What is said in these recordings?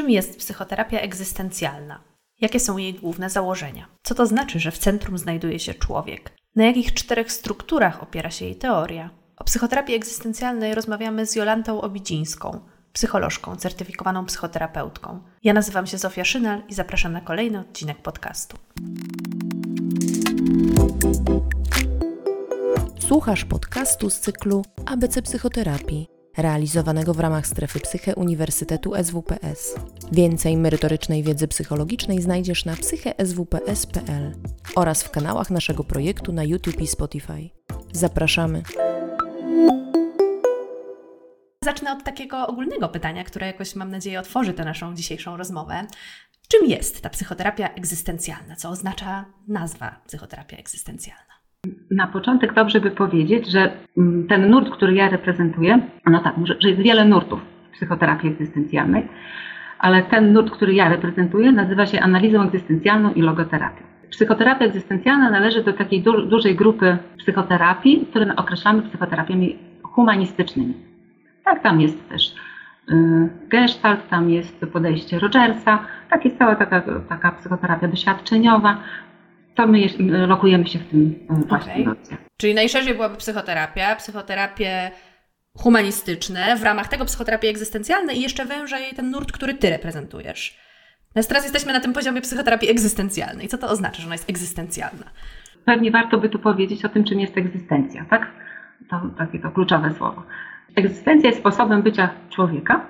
Czym jest psychoterapia egzystencjalna? Jakie są jej główne założenia? Co to znaczy, że w centrum znajduje się człowiek? Na jakich czterech strukturach opiera się jej teoria? O psychoterapii egzystencjalnej rozmawiamy z Jolantą Obidzińską, psycholożką, certyfikowaną psychoterapeutką. Ja nazywam się Zofia Szynal i zapraszam na kolejny odcinek podcastu. Słuchasz podcastu z cyklu ABC Psychoterapii realizowanego w ramach strefy Psyche Uniwersytetu SWPS. Więcej merytorycznej wiedzy psychologicznej znajdziesz na psycheswps.pl oraz w kanałach naszego projektu na YouTube i Spotify. Zapraszamy. Zacznę od takiego ogólnego pytania, które jakoś mam nadzieję otworzy tę naszą dzisiejszą rozmowę. Czym jest ta psychoterapia egzystencjalna? Co oznacza nazwa psychoterapia egzystencjalna? Na początek dobrze by powiedzieć, że mm, ten nurt, który ja reprezentuję, no tak, że jest wiele nurtów psychoterapii egzystencjalnej, ale ten nurt, który ja reprezentuję, nazywa się analizą egzystencjalną i logoterapią. Psychoterapia egzystencjalna należy do takiej du dużej grupy psychoterapii, które określamy psychoterapiami humanistycznymi. Tak, tam jest też y, Gestalt, tam jest podejście Rogersa, tak jest cała taka, taka psychoterapia doświadczeniowa, to my lokujemy się w tym e, właśnie okay. Czyli najszerzej byłaby psychoterapia, psychoterapie humanistyczne, w ramach tego psychoterapii egzystencjalnej i jeszcze węża jej ten nurt, który Ty reprezentujesz. Natomiast teraz jesteśmy na tym poziomie psychoterapii egzystencjalnej. Co to oznacza, że ona jest egzystencjalna? Pewnie warto by tu powiedzieć o tym, czym jest egzystencja, tak? To takie to kluczowe słowo. Egzystencja jest sposobem bycia człowieka,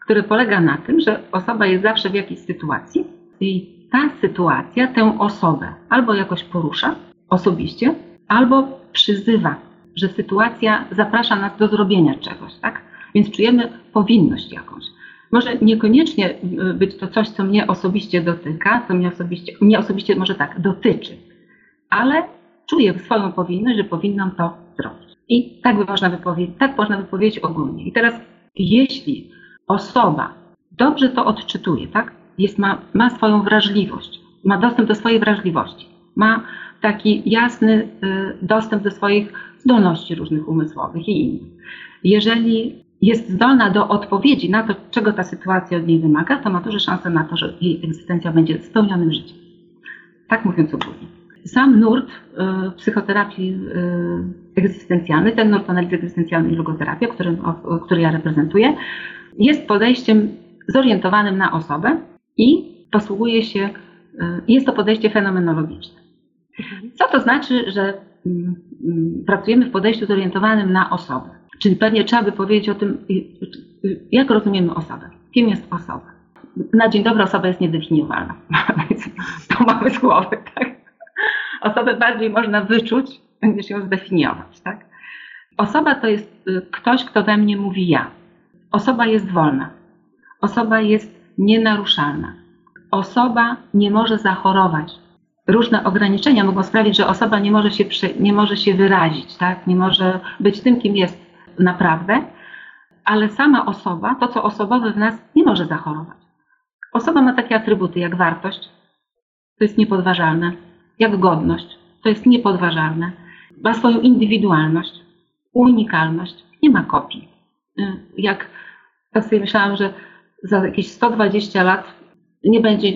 który polega na tym, że osoba jest zawsze w jakiejś sytuacji i ta sytuacja tę osobę albo jakoś porusza osobiście, albo przyzywa, że sytuacja zaprasza nas do zrobienia czegoś, tak? Więc czujemy powinność jakąś. Może niekoniecznie y, być to coś, co mnie osobiście dotyka, co mnie osobiście, mnie osobiście może tak dotyczy, ale czuję swoją powinność, że powinnam to zrobić. I tak by można wypowiedzieć, tak można wypowiedzieć ogólnie. I teraz, jeśli osoba dobrze to odczytuje, tak? Jest, ma, ma swoją wrażliwość, ma dostęp do swojej wrażliwości, ma taki jasny y, dostęp do swoich zdolności różnych umysłowych i innych. Jeżeli jest zdolna do odpowiedzi na to, czego ta sytuacja od niej wymaga, to ma duże szanse na to, że jej egzystencja będzie spełnionym życiem. Tak mówiąc ogólnie. Sam nurt y, psychoterapii y, egzystencjalnej, ten nurt analizy egzystencjalnej i logoterapii, który, który ja reprezentuję, jest podejściem zorientowanym na osobę, i posługuje się, y, jest to podejście fenomenologiczne. Co to znaczy, że mm, mm, pracujemy w podejściu zorientowanym na osobę? Czyli pewnie trzeba by powiedzieć o tym, y, y, jak rozumiemy osobę. Kim jest osoba? Na dzień dobry osoba jest niedefiniowalna. to mamy z głowy, tak? Osobę bardziej można wyczuć, niż ją zdefiniować, tak? Osoba to jest ktoś, kto we mnie mówi ja. Osoba jest wolna. Osoba jest nienaruszalna. Osoba nie może zachorować. Różne ograniczenia mogą sprawić, że osoba nie może się, nie może się wyrazić, tak? nie może być tym, kim jest naprawdę, ale sama osoba, to co osobowe w nas, nie może zachorować. Osoba ma takie atrybuty jak wartość, to jest niepodważalne, jak godność, to jest niepodważalne, ma swoją indywidualność, unikalność, nie ma kopii. Jak tak sobie myślałam, że za jakieś 120 lat nie będzie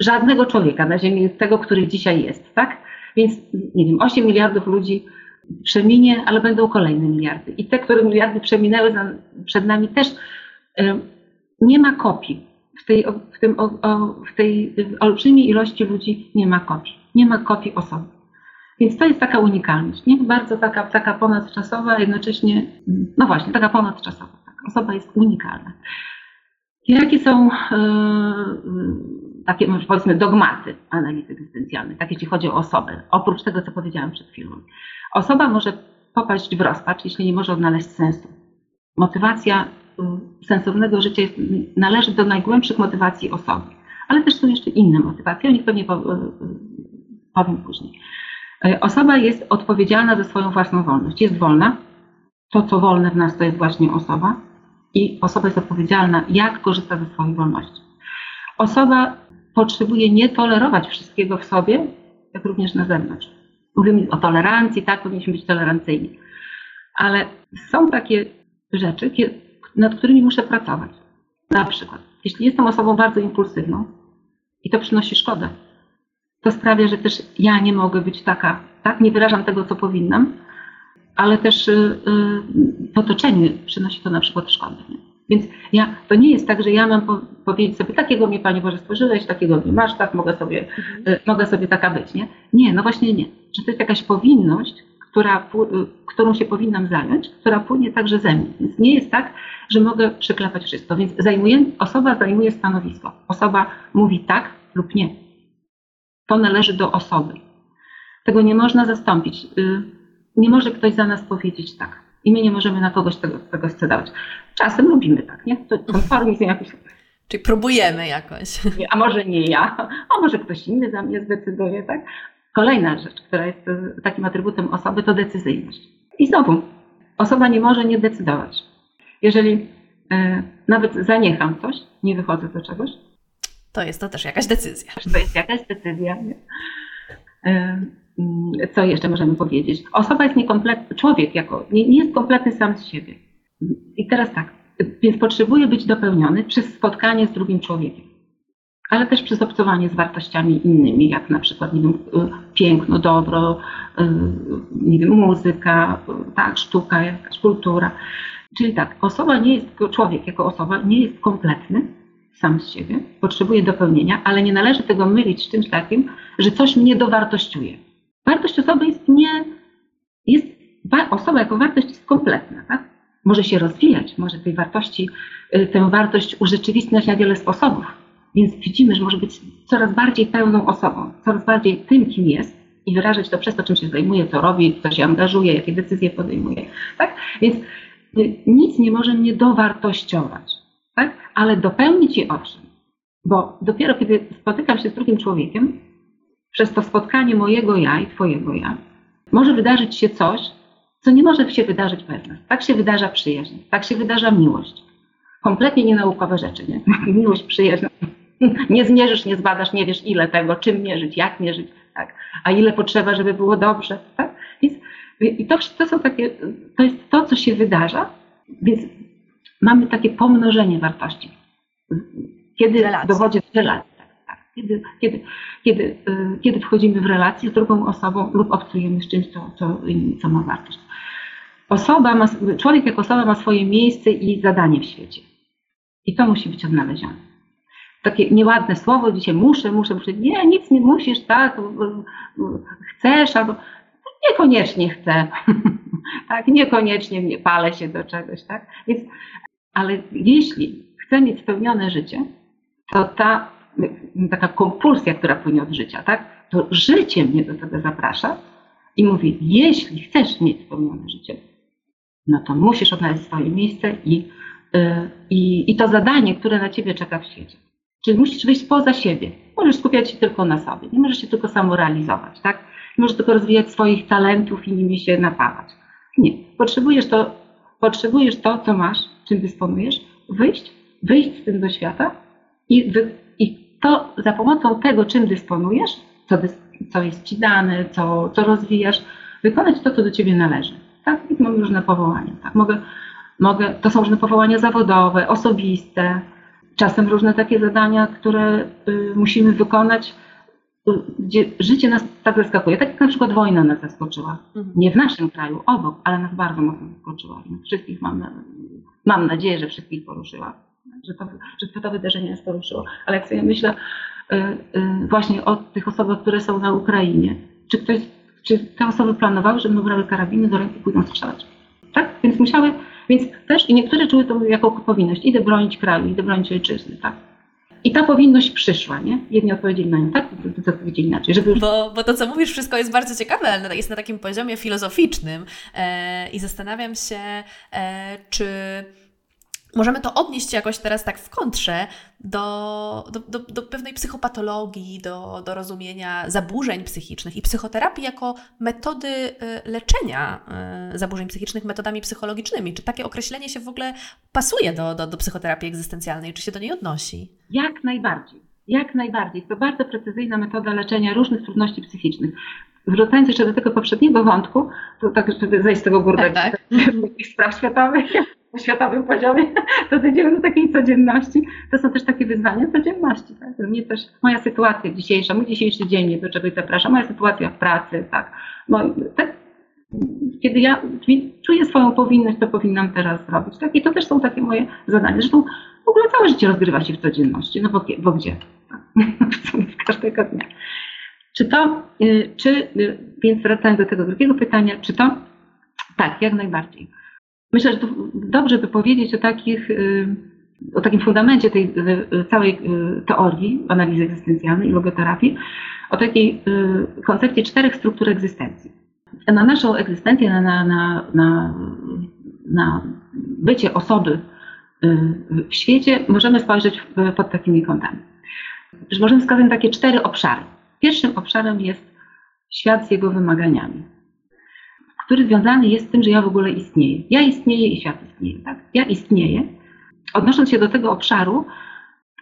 żadnego człowieka na Ziemi, tego, który dzisiaj jest, tak? Więc, nie wiem, 8 miliardów ludzi przeminie, ale będą kolejne miliardy. I te, które miliardy przeminęły za, przed nami też y, nie ma kopii. W tej, w, tym, o, o, w tej olbrzymiej ilości ludzi nie ma kopii. Nie ma kopii osoby. Więc to jest taka unikalność, nie? Bardzo taka, taka ponadczasowa, jednocześnie, no właśnie, taka ponadczasowa. Tak? Osoba jest unikalna. Jakie są e, takie, powiedzmy, dogmaty analizy egzystencjalnej, tak jeśli chodzi o osobę, oprócz tego, co powiedziałam przed chwilą? Osoba może popaść w rozpacz, jeśli nie może odnaleźć sensu. Motywacja y, sensownego życia jest, należy do najgłębszych motywacji osoby, ale też są jeszcze inne motywacje, o nich pewnie y, powiem później. E, osoba jest odpowiedzialna za swoją własną wolność, jest wolna. To, co wolne w nas, to jest właśnie osoba i osoba jest odpowiedzialna, jak korzysta ze swoich wolności. Osoba potrzebuje nie tolerować wszystkiego w sobie, jak również na zewnątrz. Mówimy o tolerancji, tak, powinniśmy być tolerancyjni. Ale są takie rzeczy, nad którymi muszę pracować. Na przykład Jeśli jestem osobą bardzo impulsywną i to przynosi szkodę, to sprawia, że też ja nie mogę być taka, tak? Nie wyrażam tego, co powinnam, ale też w otoczeniu przynosi to na przykład szkodę. Nie? Więc ja, to nie jest tak, że ja mam po, powiedzieć sobie, takiego mnie Panie Boże stworzyłeś, takiego mnie masz, tak mogę sobie, mhm. y, mogę sobie taka być, nie? Nie, no właśnie nie. Że to jest jakaś powinność, która, y, którą się powinnam zająć, która płynie także ze mnie. Więc nie jest tak, że mogę przyklepać wszystko. Więc zajmuje, osoba zajmuje stanowisko. Osoba mówi tak lub nie. To należy do osoby. Tego nie można zastąpić. Nie może ktoś za nas powiedzieć tak. I my nie możemy na kogoś tego, tego scedować. Czasem lubimy tak, nie? To konformizm jakiś. Czyli próbujemy jakoś. A może nie ja, a może ktoś inny za mnie zdecyduje, tak? Kolejna rzecz, która jest takim atrybutem osoby, to decyzyjność. I znowu, osoba nie może nie decydować. Jeżeli e, nawet zaniecham coś, nie wychodzę do czegoś, to jest to też jakaś decyzja. To jest jakaś decyzja. Nie? E, co jeszcze możemy powiedzieć? Osoba jest niekompletna, człowiek jako, nie, nie jest kompletny sam z siebie. I teraz tak, więc potrzebuje być dopełniony przez spotkanie z drugim człowiekiem, ale też przez obcowanie z wartościami innymi, jak na przykład nie wiem, y, piękno, dobro, y, nie wiem, muzyka, tak, sztuka, jakaś kultura. Czyli tak, osoba nie jest, człowiek jako osoba nie jest kompletny sam z siebie, potrzebuje dopełnienia, ale nie należy tego mylić z czymś takim, że coś mnie dowartościuje. Wartość osoby jest nie, jest, osoba jako wartość jest kompletna, tak? Może się rozwijać, może tej wartości, y, tę wartość urzeczywistniać na wiele sposobów. Więc widzimy, że może być coraz bardziej pełną osobą, coraz bardziej tym, kim jest i wyrażać to przez to, czym się zajmuje, co robi, co się angażuje, jakie decyzje podejmuje. Tak? Więc y, nic nie może mnie dowartościować, tak? ale dopełnić je o czym? Bo dopiero kiedy spotykam się z drugim człowiekiem, przez to spotkanie mojego ja i Twojego ja, może wydarzyć się coś, co nie może się wydarzyć bez nas. Tak się wydarza przyjaźń, tak się wydarza miłość. Kompletnie nienaukowe rzeczy, nie? Miłość, przyjaźń. Nie zmierzysz, nie zbadasz, nie wiesz ile tego, czym mierzyć, jak mierzyć, tak? A ile potrzeba, żeby było dobrze, tak? Więc, I to, to są takie, to jest to, co się wydarza, więc mamy takie pomnożenie wartości. Kiedy dowodzi do relacji kiedy, kiedy, kiedy, y, kiedy wchodzimy w relację z drugą osobą lub obcujemy z czymś, co, co, co ma wartość. Osoba ma, człowiek jako osoba ma swoje miejsce i zadanie w świecie. I to musi być odnalezione. Takie nieładne słowo, dzisiaj muszę, muszę, muszę. Nie, nic nie musisz, tak, chcesz, albo niekoniecznie chcę, tak, niekoniecznie nie palę się do czegoś, tak. Więc, ale jeśli chcę mieć spełnione życie, to ta taka kompulsja, która płynie od życia, tak? To życie mnie do tego zaprasza i mówi, jeśli chcesz mieć spełnione życie, no to musisz odnaleźć swoje miejsce i, yy, i, i to zadanie, które na ciebie czeka w świecie. Czyli musisz wyjść poza siebie. Możesz skupiać się tylko na sobie. Nie możesz się tylko samorealizować, tak? Nie możesz tylko rozwijać swoich talentów i nimi się napawać. Nie. Potrzebujesz to, potrzebujesz to, co masz, czym dysponujesz, wyjść, wyjść z tym do świata i, wy, to za pomocą tego, czym dysponujesz, co, dys, co jest ci dane, co, co rozwijasz, wykonać to, co do ciebie należy. Tak? I mam różne powołania. Tak? Mogę, mogę, to są różne powołania zawodowe, osobiste, czasem różne takie zadania, które y, musimy wykonać, y, gdzie życie nas tak zaskakuje. Tak jak na przykład wojna nas zaskoczyła. Mhm. Nie w naszym kraju, obok, ale nas bardzo mocno zaskoczyła. Wszystkich mam, mam nadzieję, że wszystkich poruszyła że to, że to wydarzenie nas poruszyło. Ale jak sobie myślę y, y, właśnie o tych osobach, które są na Ukrainie, czy ktoś, czy te osoby planowały, że będą brały karabiny do ręki pójdą strzelać? Tak? Więc musiały, więc też i niektóre czuły to jako powinność. Idę bronić kraju, idę bronić ojczyzny, tak? I ta powinność przyszła, nie? Jedni odpowiedzieli na nią tak, drudzy odpowiedzieli inaczej. Żeby już... bo, bo to, co mówisz, wszystko jest bardzo ciekawe, ale jest na takim poziomie filozoficznym e, i zastanawiam się, e, czy możemy to odnieść jakoś teraz tak w kontrze do, do, do, do, pewnej psychopatologii, do, do rozumienia zaburzeń psychicznych i psychoterapii jako metody y, leczenia y, zaburzeń psychicznych metodami psychologicznymi. Czy takie określenie się w ogóle pasuje do, do, do psychoterapii egzystencjalnej? Czy się do niej odnosi? Jak najbardziej. Jak najbardziej. To bardzo precyzyjna metoda leczenia różnych trudności psychicznych. Wracając jeszcze do tego poprzedniego wątku, to tak, żeby zejść z tego górnego tak, tak. spraw światowych, światowym poziomie, to dojdziemy do takiej codzienności. To są też takie wyzwania codzienności. Tak? Mnie też moja sytuacja dzisiejsza, mój dzisiejszy dzień, do czegoś zapraszam, moja sytuacja w pracy, tak. tak kiedy ja czuję swoją powinność, to powinnam teraz zrobić. Tak? I to też są takie moje zadania. Zresztą w ogóle całe życie rozgrywa się w codzienności, no bo, bo gdzie? Tak? w każdego dnia. Czy to, y, czy, y, więc wracając do tego drugiego pytania, czy to? Tak, jak najbardziej. Myślę, że dobrze by powiedzieć o takich, y, o takim fundamencie tej całej teorii analizy egzystencjalnej i logoterapii, o takiej koncepcji czterech struktur egzystencji. Na naszą egzystencję, na, na, na, na, na bycie osoby w świecie możemy spojrzeć pod takimi kątami. Możemy wskazać takie cztery obszary. Pierwszym obszarem jest świat z jego wymaganiami, który związany jest z tym, że ja w ogóle istnieję. Ja istnieję i świat istnieje. Tak? Ja istnieję. Odnosząc się do tego obszaru,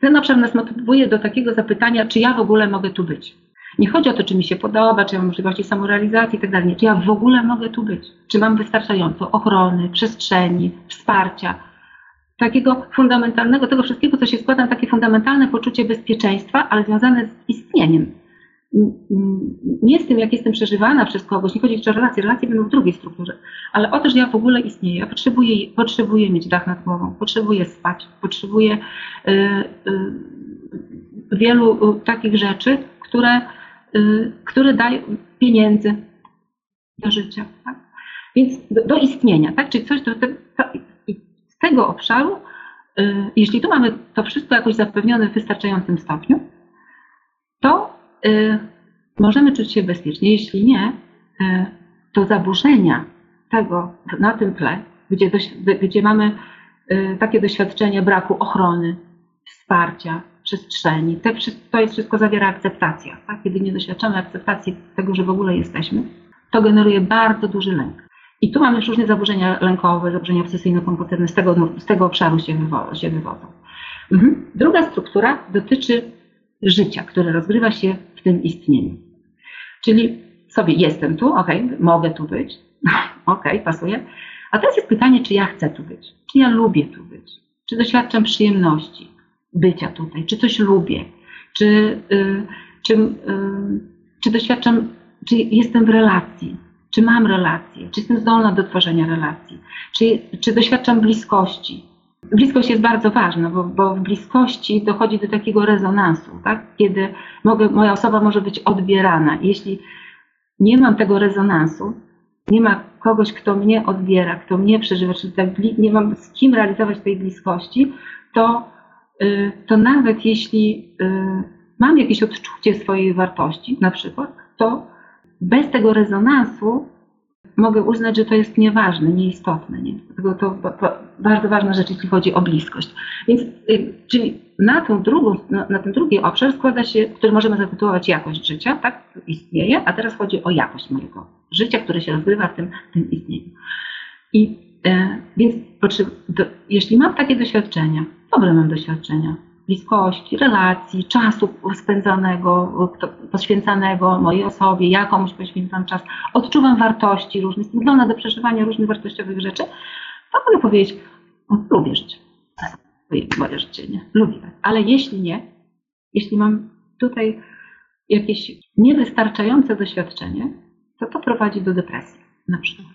ten obszar nas motywuje do takiego zapytania, czy ja w ogóle mogę tu być. Nie chodzi o to, czy mi się podoba, czy mam możliwości samorealizacji i tak dalej. Czy ja w ogóle mogę tu być? Czy mam wystarczająco ochrony, przestrzeni, wsparcia, takiego fundamentalnego, tego wszystkiego, co się składa na takie fundamentalne poczucie bezpieczeństwa, ale związane z istnieniem, nie z tym, jak jestem przeżywana przez kogoś, nie chodzi o relacje, relacje będą w drugiej strukturze, ale o to, że ja w ogóle istnieję, ja potrzebuję, potrzebuję mieć dach nad głową, potrzebuję spać, potrzebuję y, y, wielu y, takich rzeczy, które, y, które dają pieniędzy do życia, tak? Więc do, do, istnienia, tak? Czyli coś, do, to, z tego obszaru, y, jeśli tu mamy to wszystko jakoś zapewnione w wystarczającym stopniu, to możemy czuć się bezpiecznie. Jeśli nie, y, to zaburzenia tego na tym tle, gdzie, gdzie mamy y, takie doświadczenie braku ochrony, wsparcia, przestrzeni, te, to jest wszystko zawiera akceptacja. Tak? Kiedy nie doświadczamy akceptacji tego, że w ogóle jesteśmy, to generuje bardzo duży lęk. I tu mamy już różne zaburzenia lękowe, zaburzenia obsesyjno-kompulsywne, z tego, z tego obszaru się, się wywodzą. Mhm. Druga struktura dotyczy życia, które rozgrywa się w tym istnieniu. Czyli sobie jestem tu, ok, mogę tu być, ok, pasuje. A teraz jest pytanie, czy ja chcę tu być, czy ja lubię tu być, czy doświadczam przyjemności bycia tutaj, czy coś lubię, czy, y, czy, y, czy doświadczam, czy jestem w relacji, czy mam relacje, czy jestem zdolna do tworzenia relacji, czy, czy doświadczam bliskości, Bliskość jest bardzo ważna, bo, bo, w bliskości dochodzi do takiego rezonansu, tak? kiedy mogę, moja osoba może być odbierana. Jeśli nie mam tego rezonansu, nie ma kogoś, kto mnie odbiera, kto mnie przeżywa, czyli tak, nie mam z kim realizować tej bliskości, to, y, to nawet jeśli y, mam jakieś odczucie swojej wartości, na przykład, to bez tego rezonansu mogę uznać, że to jest nieważne, nieistotne. Nie? Dlatego to, bardzo ważna rzecz, jeśli chodzi o bliskość. Więc, y, czyli na, tą drugą, na, ten drugi obszar składa się, który możemy zatytułować jakość życia, tak? Istnieje, a teraz chodzi o jakość mojego życia, które się rozgrywa w tym, tym istnieniu. I e, więc jeśli mam takie doświadczenia, dobre mam doświadczenia, bliskości, relacji, czasu spędzanego, poświęcanego mojej osobie, ja komuś poświęcam czas, odczuwam wartości różne, zdolna do przeżywania różnych wartościowych rzeczy, to mogę powiedzieć, o, lubię życie. Moje życie, nie? Lubię. Ale jeśli nie, jeśli mam tutaj jakieś niewystarczające doświadczenie, to to prowadzi do depresji na przykład.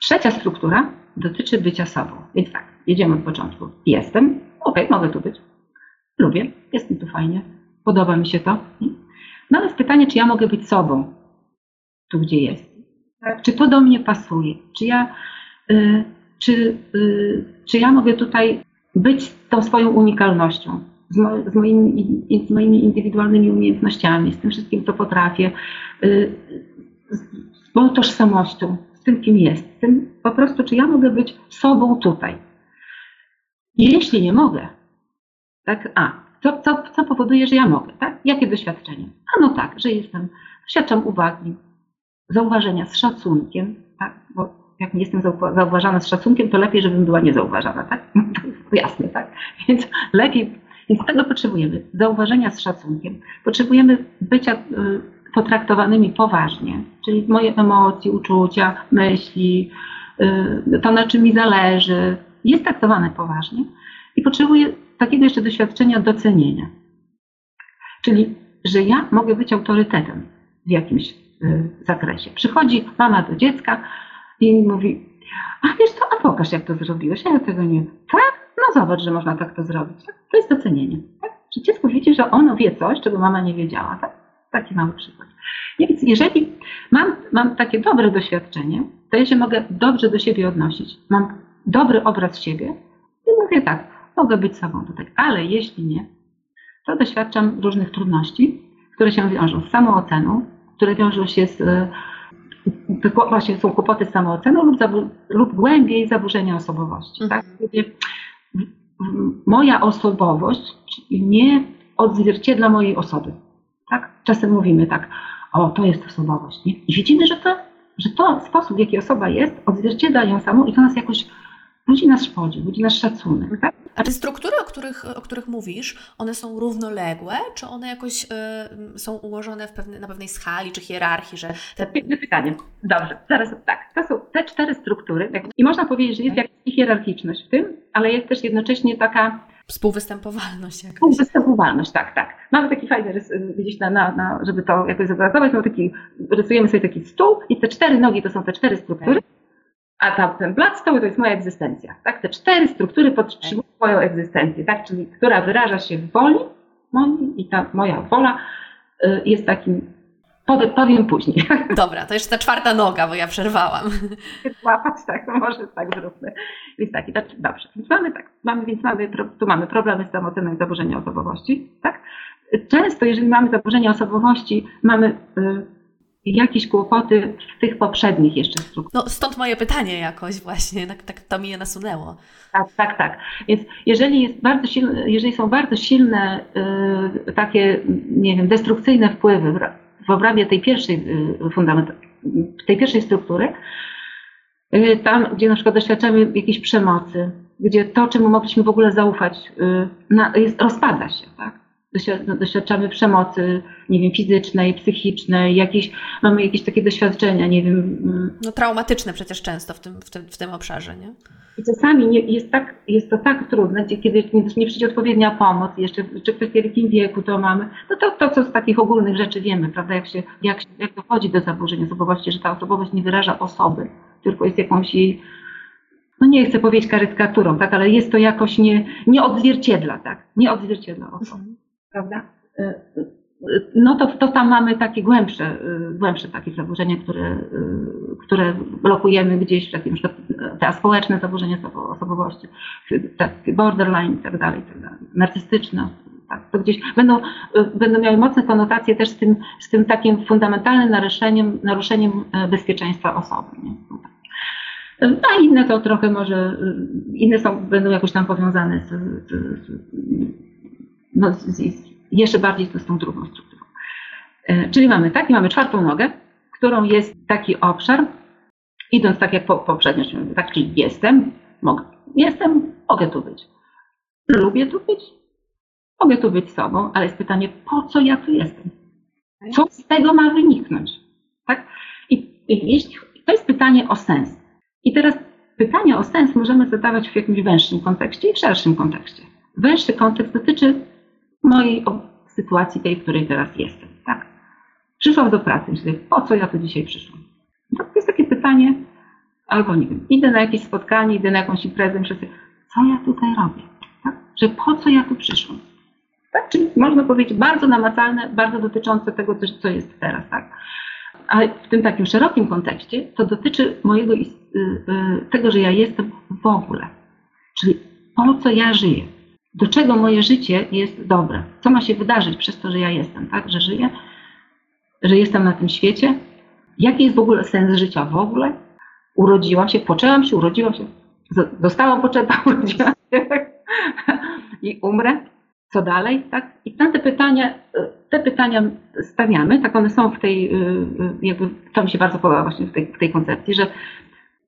Trzecia struktura dotyczy bycia sobą. Więc tak, jedziemy od początku. Jestem, ok, mogę tu być, lubię, jest mi tu fajnie, podoba mi się to. No ale jest pytanie, czy ja mogę być sobą tu, gdzie jest. Czy to do mnie pasuje? Czy ja, y, czy, y, czy ja mogę tutaj być tą swoją unikalnością, z, mo, z, moimi, z moimi indywidualnymi umiejętnościami, z tym wszystkim, co potrafię, y, z, z moją tożsamością, z tym, kim jest, z tym po prostu, czy ja mogę być sobą tutaj. Jeśli nie mogę, tak? A, co, co, co powoduje, że ja mogę, tak? Jakie doświadczenia? A no tak, że jestem, doświadczam uwagi, zauważenia z szacunkiem, tak? Bo jak nie jestem zauważana z szacunkiem, to lepiej, żebym była niezauważana, tak? Jasne, tak? Więc lepiej, więc tego potrzebujemy. Zauważenia z szacunkiem. Potrzebujemy bycia y, potraktowanymi poważnie, czyli moje emocje, uczucia, myśli, y, to na czym mi zależy, jest traktowane poważnie i potrzebuje takiego jeszcze doświadczenia docenienia. Czyli, że ja mogę być autorytetem w jakimś y, zakresie. Przychodzi mama do dziecka i mówi, a wiesz co, a pokaż jak to zrobiłeś, ja tego nie Tak? No zobacz, że można tak to zrobić. Tak? To jest docenienie. Tak? Że dziecko widzi, że ono wie coś, czego mama nie wiedziała. Tak? Taki mały przykład. Więc jeżeli mam, mam takie dobre doświadczenie, to ja się mogę dobrze do siebie odnosić. Mam dobry obraz siebie i mówię tak, mogę być sobą tutaj. Ale jeśli nie, to doświadczam różnych trudności, które się wiążą z samooceną, które wiążą się z właśnie są kłopoty z samooceną lub, lub głębiej zaburzenia osobowości. Mhm. Tak? Moja osobowość nie odzwierciedla mojej osoby. Tak? Czasem mówimy tak, o to jest osobowość. Nie? I widzimy, że to, że to sposób, w jaki osoba jest, odzwierciedla ją samą i to nas jakoś budzi nas szkodzi, budzi nas szacunek. Tak? A te struktury, o których, o których mówisz, one są równoległe, czy one jakoś y, są ułożone w pewne, na pewnej skali, czy hierarchii, że... Te... Piękne pytanie. Dobrze, zaraz tak. To są te cztery struktury i można powiedzieć, że jest jakaś hierarchiczność w tym, ale jest też jednocześnie taka Współwystępowalność jakaś. Współwystępowalność, tak, tak. Mamy taki fajny rys, gdzieś na, na, na, żeby to jakoś zobrazować, no taki, rysujemy sobie taki stół i te cztery nogi to są te cztery struktury. A ta, ten blat stołu to jest moja egzystencja. Tak? Te cztery struktury podtrzymują moją egzystencję, tak? czyli która wyraża się w woli mojej i ta moja wola y, jest takim Powiem później. Dobra, to jeszcze ta czwarta noga, bo ja przerwałam. Łapać, tak, może tak zróbmy. Więc tak, dobrze. Więc mamy tak, mamy, więc mamy, tu mamy problemy z samoceną i zaburzenia osobowości, tak? Często, jeżeli mamy zaburzenia osobowości, mamy y, jakieś kłopoty w tych poprzednich jeszcze strukturach. No stąd moje pytanie jakoś właśnie, tak, tak to mi je nasunęło. Tak, tak, tak. Więc jeżeli, jest bardzo silne, jeżeli są bardzo silne y, takie, nie wiem, destrukcyjne wpływy w obrębie tej pierwszej y, fundament, tej pierwszej struktury, y, tam, gdzie na przykład doświadczamy jakiejś przemocy, gdzie to, czemu mogliśmy w ogóle zaufać, y, na, jest, rozpada się, tak? Doświadczamy przemocy, nie wiem, fizycznej, psychicznej, jakieś, mamy jakieś takie doświadczenia, nie wiem. Mm. No traumatyczne przecież często w tym, w tym, w tym obszarze, nie? I czasami nie, jest, tak, jest to tak trudne, kiedy nie, nie przyjdzie odpowiednia pomoc, jeszcze czy w jakim wieku to mamy, no to, to co z takich ogólnych rzeczy wiemy, prawda, jak, się, jak, jak dochodzi do zaburzeń osobowości, że ta osobowość nie wyraża osoby, tylko jest jakąś jej no nie chcę powiedzieć karykaturą, tak, ale jest to jakoś nie, nie odzwierciedla, tak, nie odzwierciedla osoby. Mhm prawda? Y, y, no to, to tam mamy takie głębsze, y, głębsze takie zaburzenia, które, które blokujemy gdzieś, na przykład te społeczne zaburzenia osobowości, takie borderline i tak dalej, tak dalej, narcystyczne. Tak, to gdzieś będą, będą miały mocne konotacje też z tym, z tym takim fundamentalnym naruszeniem, naruszeniem bezpieczeństwa osoby. Nie? No tak. A inne to trochę może, inne są, będą jakoś tam powiązane z, z no, z, jeszcze bardziej z tą drugą strukturą. E, czyli mamy tak, i mamy czwartą nogę, którą jest taki obszar, idąc tak jak poprzednio, tak, czyli jestem, mogę, jestem, mogę tu być. Lubię tu być, mogę tu być sobą, ale jest pytanie, po co ja tu jestem? Co z tego ma wyniknąć? Tak? I, i jeśli, to jest pytanie o sens. I teraz pytanie o sens możemy zadawać w jakimś węższym kontekście i w szerszym kontekście. Węższy kontekst dotyczy mojej sytuacji tej, w której teraz jestem. Tak? Przyszłam do pracy, myślę, po co ja tu dzisiaj przyszłam? No, to jest takie pytanie, albo nie wiem, idę na jakieś spotkanie, idę na jakąś imprezę, myślę sobie, co ja tutaj robię? Tak? Że po co ja tu przyszłam? Tak? Czyli można powiedzieć bardzo namacalne, bardzo dotyczące tego, co jest teraz. Tak? A w tym takim szerokim kontekście to dotyczy mojego, y, y, tego, że ja jestem w ogóle. Czyli po co ja żyję? Do czego moje życie jest dobre, co ma się wydarzyć przez to, że ja jestem, tak, że żyję, że jestem na tym świecie, jaki jest w ogóle sens życia w ogóle. Urodziłam się, poczęłam się, urodziłam się, dostałam poczęta, urodziłam się tak? i umrę. Co dalej? Tak? I na te pytania, te pytania stawiamy, tak one są w tej, jakby to mi się bardzo podoba właśnie w tej, w tej koncepcji, że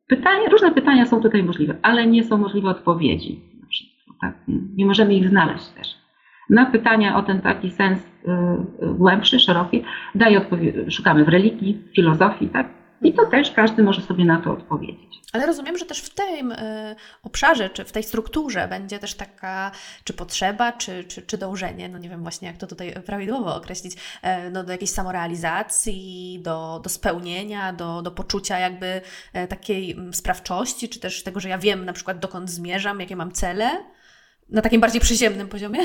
pytania, różne pytania są tutaj możliwe, ale nie są możliwe odpowiedzi. Tak? Nie możemy ich znaleźć też. Na pytania o ten taki sens y, y, głębszy, szeroki, daje szukamy w religii, w filozofii, tak? I to też każdy może sobie na to odpowiedzieć. Ale rozumiem, że też w tym y, obszarze, czy w tej strukturze będzie też taka, czy potrzeba, czy, czy, czy dążenie, no nie wiem właśnie jak to tutaj prawidłowo określić, y, no do jakiejś samorealizacji, do, do spełnienia, do, do poczucia jakby y, takiej mm, sprawczości, czy też tego, że ja wiem na przykład dokąd zmierzam, jakie mam cele. Na takim bardziej przyziemnym poziomie?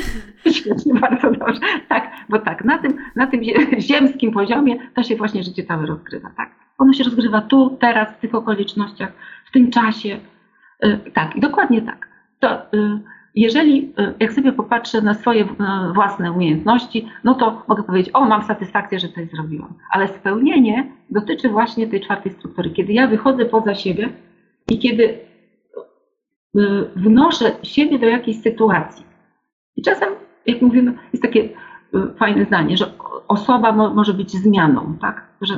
Świetnie, bardzo dobrze. Tak, bo tak, na tym, na tym ziemskim poziomie to się właśnie życie całe rozgrywa, tak? Ono się rozgrywa tu, teraz, w tych okolicznościach, w tym czasie. Tak, i dokładnie tak. To, jeżeli, jak sobie popatrzę na swoje własne umiejętności, no to mogę powiedzieć, o, mam satysfakcję, że coś zrobiłam. Ale spełnienie dotyczy właśnie tej czwartej struktury. Kiedy ja wychodzę poza siebie i kiedy Y, wnoszę siebie do jakiejś sytuacji. I czasem, jak mówimy, jest takie y, fajne zdanie, że osoba mo może być zmianą, tak? Że,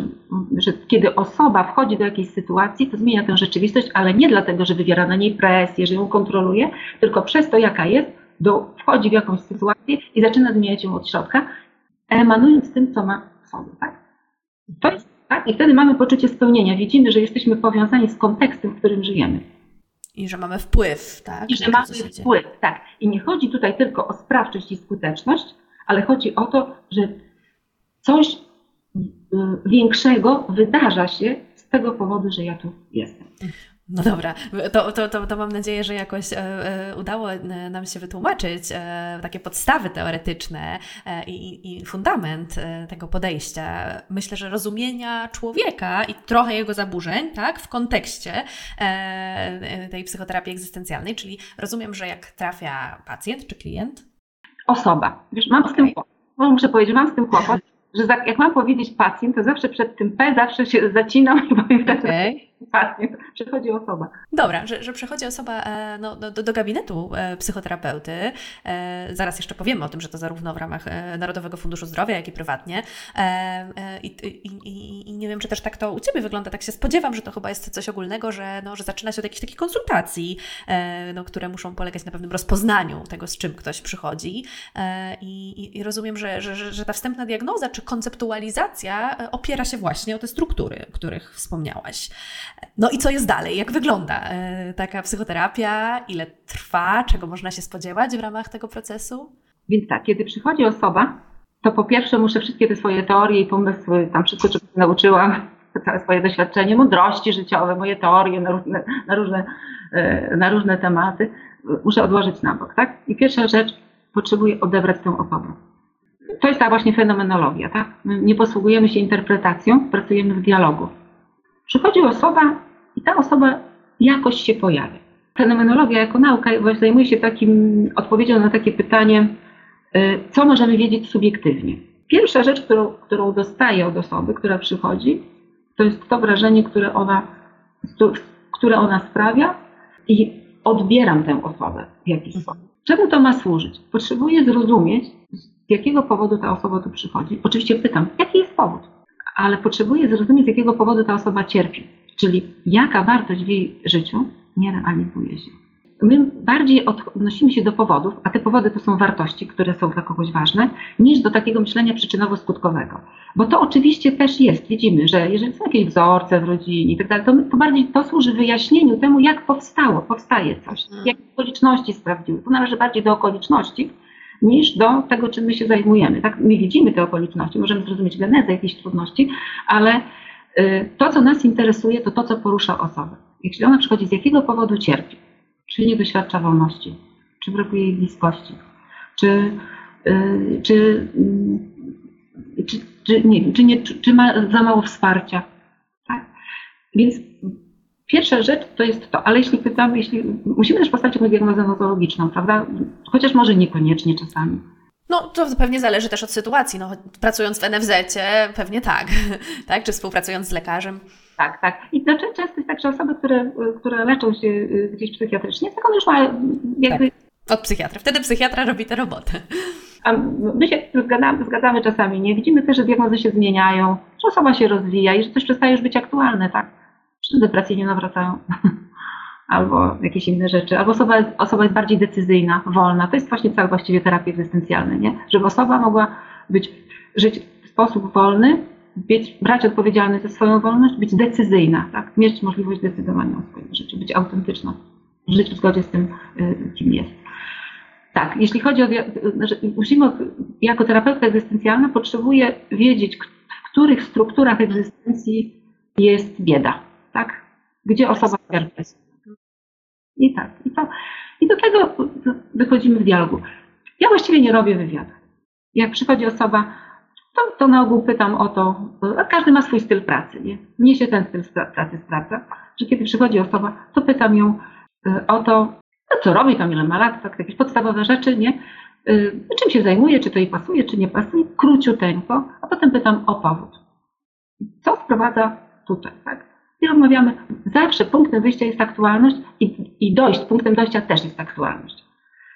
że kiedy osoba wchodzi do jakiejś sytuacji, to zmienia tę rzeczywistość, ale nie dlatego, że wywiera na niej presję, że ją kontroluje, tylko przez to, jaka jest, do, wchodzi w jakąś sytuację i zaczyna zmieniać ją od środka, emanując tym, co ma w sobie, tak? To jest, tak? I wtedy mamy poczucie spełnienia. Widzimy, że jesteśmy powiązani z kontekstem, w którym żyjemy. I że mamy wpływ, tak? I że mamy wpływ, tak. I nie chodzi tutaj tylko o sprawczość i skuteczność, ale chodzi o to, że coś y, większego wydarza się z tego powodu, że ja tu jestem. No dobra, to, to, to, to, mam nadzieję, że jakoś e, e, udało e, nam się wytłumaczyć takie podstawy teoretyczne i, i, fundament tego podejścia. Myślę, że rozumienia człowieka i trochę jego zaburzeń, tak, w kontekście tej psychoterapii egzystencjalnej, czyli rozumiem, że jak trafia pacjent czy klient? Osoba. Wiesz, mam okay. z tym kłopot. Muszę powiedzieć, mam z tym kłopot, że jak mam powiedzieć pacjent, to zawsze przed tym P zawsze się zacinam i powiem okay. Pacjent, przychodzi osoba. Dobra, że, że przychodzi osoba e, no, do, do gabinetu e, psychoterapeuty. E, zaraz jeszcze powiemy o tym, że to zarówno w ramach Narodowego Funduszu Zdrowia, jak i prywatnie. I, i, I, nie wiem, czy też tak to u Ciebie wygląda. Tak się spodziewam, że to chyba jest coś ogólnego, że, no, że zaczyna się od jakichś takich konsultacji, no, które muszą polegać na pewnym rozpoznaniu tego, z czym ktoś przychodzi. I, i rozumiem, że, że, że ta wstępna diagnoza czy konceptualizacja opiera się właśnie o te struktury, o których wspomniałaś. No i co jest dalej? Jak wygląda e, taka psychoterapia? Ile trwa? Czego można się spodziewać w ramach tego procesu? Więc tak, kiedy przychodzi osoba, to po pierwsze muszę wszystkie te swoje teorie i pomysły, tam wszystko, czego nauczyłam, całe swoje doświadczenie, mądrości życiowe, moje teorie na różne, na różne, e, na różne tematy, muszę odłożyć na bok, tak? I pierwsza rzecz, potrzebuję odebrać tę osobę. To jest ta właśnie fenomenologia, tak? Nie posługujemy się interpretacją, pracujemy w dialogu. Przychodzi osoba i ta osoba jakoś się pojawia. Fenomenologia jako nauka zajmuje się takim odpowiedzią na takie pytanie, y, co możemy wiedzieć subiektywnie. Pierwsza rzecz, którą, którą dostaję od osoby, która przychodzi, to jest to wrażenie, które ona, które ona sprawia i odbieram tę osobę w jakiś sposób. Czemu to ma służyć? Potrzebuję zrozumieć, z jakiego powodu ta osoba tu przychodzi. Oczywiście pytam, jaki jest powód? Ale potrzebuje zrozumieć, z jakiego powodu ta osoba cierpi, czyli jaka wartość w jej życiu nie realizuje się. My bardziej odnosimy się do powodów, a te powody to są wartości, które są dla kogoś ważne, niż do takiego myślenia przyczynowo-skutkowego. Bo to oczywiście też jest, widzimy, że jeżeli są jakieś wzorce w rodzinie i tak dalej, to, to bardziej to służy wyjaśnieniu temu, jak powstało, powstaje coś, mm. jakie okoliczności sprawdziły. To należy bardziej do okoliczności, niż do tego, czym my się zajmujemy. Tak, my widzimy te okoliczności, możemy zrozumieć genezę jakichś trudności, ale y, to, co nas interesuje, to to, co porusza osobę. Jeśli ona przychodzi, z jakiego powodu cierpi, czy nie doświadcza wolności, czy brakuje jej bliskości, czy, y, czy, y, czy, czy, nie, czy, nie, czy ma za mało wsparcia. Tak? Więc Pierwsza rzecz to jest to, ale jeśli pytamy, jeśli musimy też postawić jakąś diagnozę nozologiczną, prawda? Chociaż może niekoniecznie czasami. No, to pewnie zależy też od sytuacji. No, pracując w NFZ, pewnie tak, tak? Czy współpracując z lekarzem. Tak, tak. I znaczy, często jest tak, że osoby, które, które leczą się y, gdzieś psychiatrycznie, taką już ma jakby... Tak. Od psychiatra. Wtedy psychiatra robi tę robotę. A my się zgadzamy, zgadzamy czasami, nie? Widzimy też, że diagnozy się zmieniają, że osoba się rozwija i że coś przestaje już być aktualne, tak? Czy depresje nie nawracają, albo jakieś inne rzeczy, albo osoba, osoba jest bardziej decyzyjna, wolna. To jest właśnie cel właściwie terapii egzystencjalnej, nie? Żeby osoba mogła być, żyć w sposób wolny być, brać odpowiedzialność za swoją wolność, być decyzyjna, tak? mieć możliwość decydowania o swoim życiu, być autentyczna, żyć w zgodzie z tym, y, kim jest. Tak, jeśli chodzi o. Znaczy, musimy, jako terapeuta egzystencjalna, potrzebuję wiedzieć, w których strukturach egzystencji jest bieda, tak? Gdzie osoba cierpi. I tak, i, to, i do tego wychodzimy w dialogu. Ja właściwie nie robię wywiadu. Jak przychodzi osoba, to, to na ogół pytam o to, każdy ma swój styl pracy, nie? Mnie się ten styl pracy sprawdza, że kiedy przychodzi osoba, to pytam ją y, o to, no co robi tam, ile ma lat, tak, jakieś podstawowe rzeczy, nie? Y, czym się zajmuje, czy to jej pasuje, czy nie pasuje, króciuteńko, a potem pytam o powód. Co sprowadza tutaj, tak? I rozmawiamy. Zawsze punktem wyjścia jest aktualność i, i dojść, punktem dojścia też jest aktualność.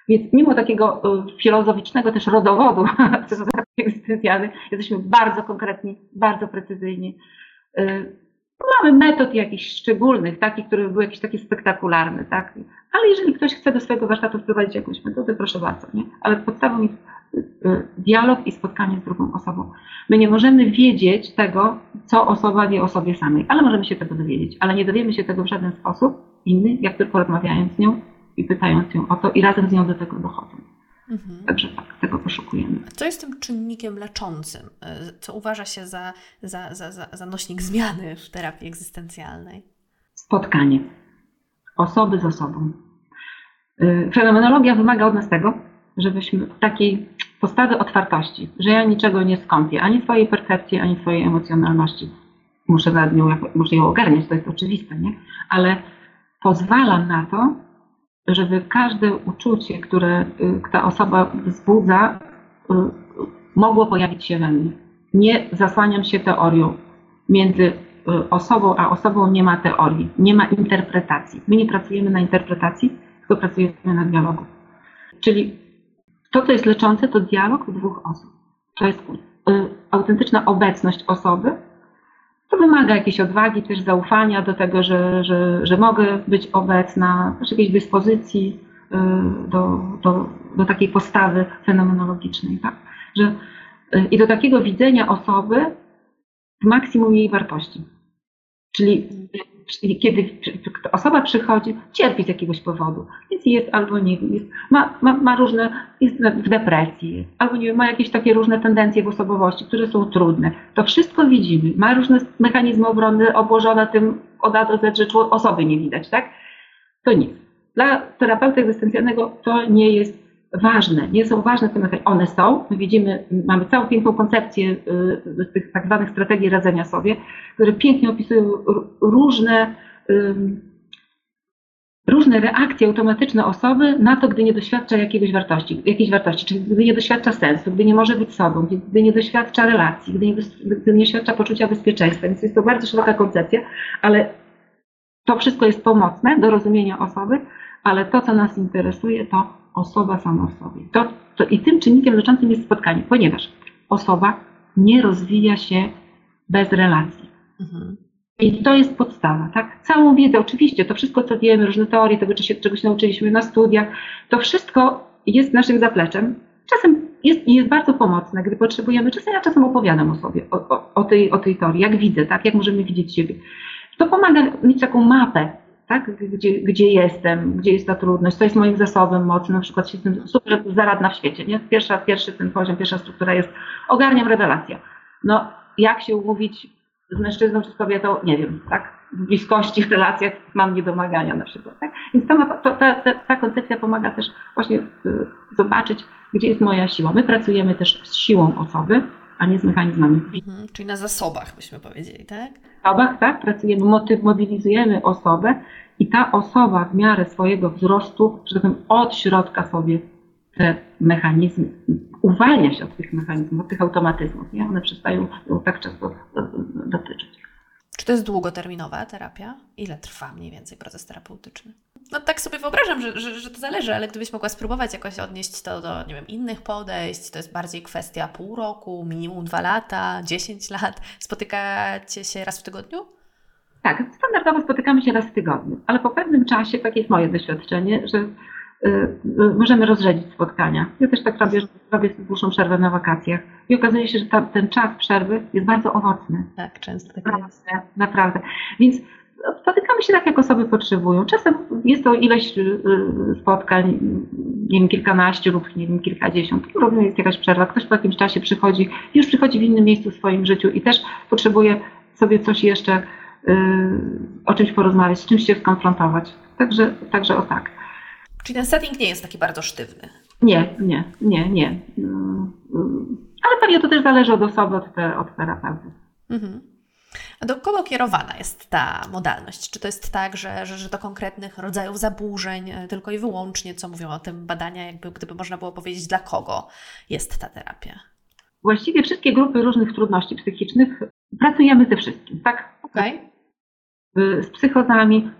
Więc mimo takiego y, filozoficznego też rodowodu egzystencjalnych, jesteśmy bardzo konkretni, bardzo precyzyjni. Y, mamy metod jakichś szczególnych, takich, które były jakieś takie spektakularne, tak? Ale jeżeli ktoś chce do swojego warsztatu wprowadzić jakąś metodę, proszę bardzo, nie? Ale podstawą jest dialog i spotkanie z drugą osobą. My nie możemy wiedzieć tego, co osoba wie o sobie samej, ale możemy się tego dowiedzieć, ale nie dowiemy się tego w żaden sposób inny, jak tylko rozmawiając z nią i pytając ją o to i razem z nią do tego dochodzą. Mhm. Także tak, tego poszukujemy. Co jest tym czynnikiem leczącym? Y, co uważa się za, za, za, za, za nośnik zmiany w terapii egzystencjalnej? Spotkanie osoby z osobą. Y, fenomenologia wymaga od nas tego, żebyśmy takiej postawy otwartości, że ja niczego nie skąpię, ani swojej percepcji, ani swojej emocjonalności. Muszę, nad nią, muszę ją ogarniać, to jest oczywiste, nie? Ale pozwalam na to, żeby każde uczucie, które y, ta osoba wzbudza, y, mogło pojawić się we mnie. Nie zasłaniam się teorią. Między y, osobą a osobą nie ma teorii, nie ma interpretacji. My nie pracujemy na interpretacji, tylko pracujemy na dialogu. Czyli to, co jest leczące, to dialog dwóch osób. To jest autentyczna obecność osoby, to wymaga jakiejś odwagi, też zaufania do tego, że, że, że mogę być obecna, też jakiejś dyspozycji y, do, do, do takiej postawy fenomenologicznej. Tak? Że, y, I do takiego widzenia osoby w maksimum jej wartości. Czyli kiedy osoba przychodzi, cierpi z jakiegoś powodu, więc jest albo nie jest, ma, ma, ma różne, jest w depresji, albo nie wiem, ma jakieś takie różne tendencje w osobowości, które są trudne. To wszystko widzimy. Ma różne mechanizmy obronne obłożone tym od A do Z, że osoby nie widać, tak? To nic. Dla terapeuty egzystencjalnego to nie jest ważne, nie są ważne te mechanizmy. One są, my widzimy, mamy całą piękną koncepcję y, tych tak zwanych strategii radzenia sobie, które pięknie opisują różne, różne reakcje automatyczne osoby na to, gdy nie doświadcza jakiegoś wartości, jakiejś wartości, czyli gdy nie doświadcza sensu, gdy nie może być sobą, gdy nie doświadcza relacji, gdy nie, gdy nie doświadcza poczucia bezpieczeństwa. Więc jest to bardzo szeroka koncepcja, ale to wszystko jest pomocne do rozumienia osoby, ale to, co nas interesuje, to osoba sama w sobie. To, to I tym czynnikiem leczącym jest spotkanie, ponieważ osoba nie rozwija się bez relacji. Mhm. I to jest podstawa, tak? Całą wiedzę, oczywiście, to wszystko, co wiemy, różne teorie, tego, czegoś nauczyliśmy na studiach, to wszystko jest naszym zapleczem. Czasem jest, jest bardzo pomocne, gdy potrzebujemy, czasem ja czasem opowiadam o sobie, o, o, o, tej, o tej teorii, jak widzę, tak? Jak możemy widzieć siebie. To pomaga mieć taką mapę, tak? Gdzie, gdzie jestem, gdzie jest ta trudność, co jest moim zasobem mocy, na przykład jestem super zaradna w świecie, nie? Pierwsza, pierwszy ten poziom, pierwsza struktura jest ogarniam rewelacja. No, jak się umówić z mężczyzną czy z kobietą, nie wiem, tak? W bliskości, w relacjach mam niedomagania na przykład, tak? Więc ta, ta, ta, ta koncepcja pomaga też właśnie y, zobaczyć, gdzie jest moja siła. My pracujemy też z siłą osoby, a nie z mechanizmami. Mhm, czyli na zasobach byśmy powiedzieli, tak? Zasobach, tak, pracujemy, motyw, mobilizujemy osobę i ta osoba w miarę swojego wzrostu, że tak powiem, od środka sobie te mechanizmy, uwalnia się od tych mechanizmów, od tych automatyzmów, nie? One przestają tak często dotyczyć. Czy to jest długoterminowa terapia? Ile trwa mniej więcej proces terapeutyczny? No tak sobie wyobrażam, że, że, że, to zależy, ale gdybyś mogła spróbować jakoś odnieść to do, nie wiem, innych podejść, to jest bardziej kwestia pół roku, minimum dwa lata, dziesięć lat. Spotykacie się raz w tygodniu? Tak, standardowo spotykamy się raz w tygodniu, ale po pewnym czasie, takie jest moje doświadczenie, że możemy rozrzedzić spotkania. Ja też tak robię, że robię dłuższą przerwę na wakacjach i okazuje się, że ta, ten czas przerwy jest bardzo owocny. Tak, często tak naprawdę, jest. Naprawdę. Więc spotykamy się tak, jak osoby potrzebują. Czasem jest to ileś spotkań, nie wiem, kilkanaście lub nie wiem, kilkadziesiąt. Robimy jest jakaś przerwa. Ktoś po jakimś czasie przychodzi, już przychodzi w innym miejscu w swoim życiu i też potrzebuje sobie coś jeszcze o czymś porozmawiać, z czymś się skonfrontować. Także, także o tak. Czyli ten setting nie jest taki bardzo sztywny. Nie, nie, nie, nie. Mm, mm. Ale pewnie to też zależy od osoby, od, te, od terapeuty. Mhm. A do kogo kierowana jest ta modalność? Czy to jest tak, że, że, że do konkretnych rodzajów zaburzeń e, tylko i wyłącznie, co mówią o tym badania, jakby gdyby można było powiedzieć, dla kogo jest ta terapia? Właściwie wszystkie grupy różnych trudności psychicznych pracujemy ze wszystkim, tak? Okej. Okay. Z psychozami,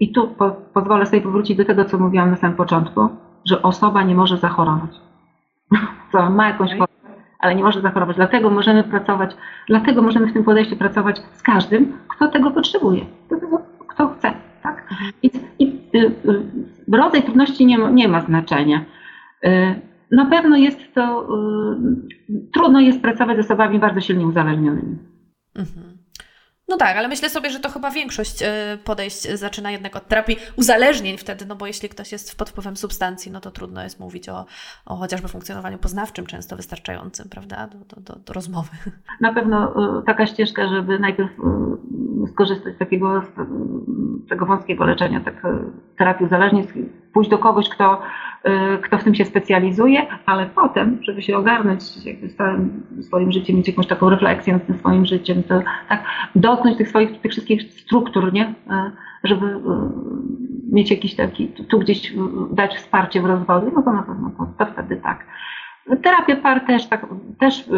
i tu po, pozwolę sobie powrócić do tego, co mówiłam na samym początku, że osoba nie może zachorować. Co ma jakąś chorobę, ale nie może zachorować. Dlatego możemy pracować, dlatego możemy w tym podejściu pracować z każdym, kto tego potrzebuje, kto, chce. Tak? I, i y, y, rodzaj trudności nie ma, nie ma znaczenia. Y, na pewno jest to, trudno jest pracować z osobami bardzo silnie uzależnionymi. Mhm. No tak, ale myślę sobie, że to chyba większość e, podejść zaczyna jednak od terapii uzależnień wtedy, no bo jeśli ktoś jest pod wpływem substancji, no to trudno jest mówić o, o chociażby funkcjonowaniu poznawczym często wystarczającym, prawda, do, do, do rozmowy. Na pewno e, taka ścieżka, żeby najpierw e, skorzystać z takiego tego wąskiego leczenia, tak terapii uzależnień, pójść do kogoś, kto Y, kto w tym się specjalizuje, ale potem, żeby się ogarnąć jakby stałym swoim życiem, mieć jakąś taką refleksję nad tym swoim życiem, to tak dotknąć tych swoich, tych wszystkich struktur, nie? Y, żeby y, mieć jakiś taki, tu gdzieś dać wsparcie w rozwoju, no to na pewno to, to wtedy tak. Terapię par też, tak, też,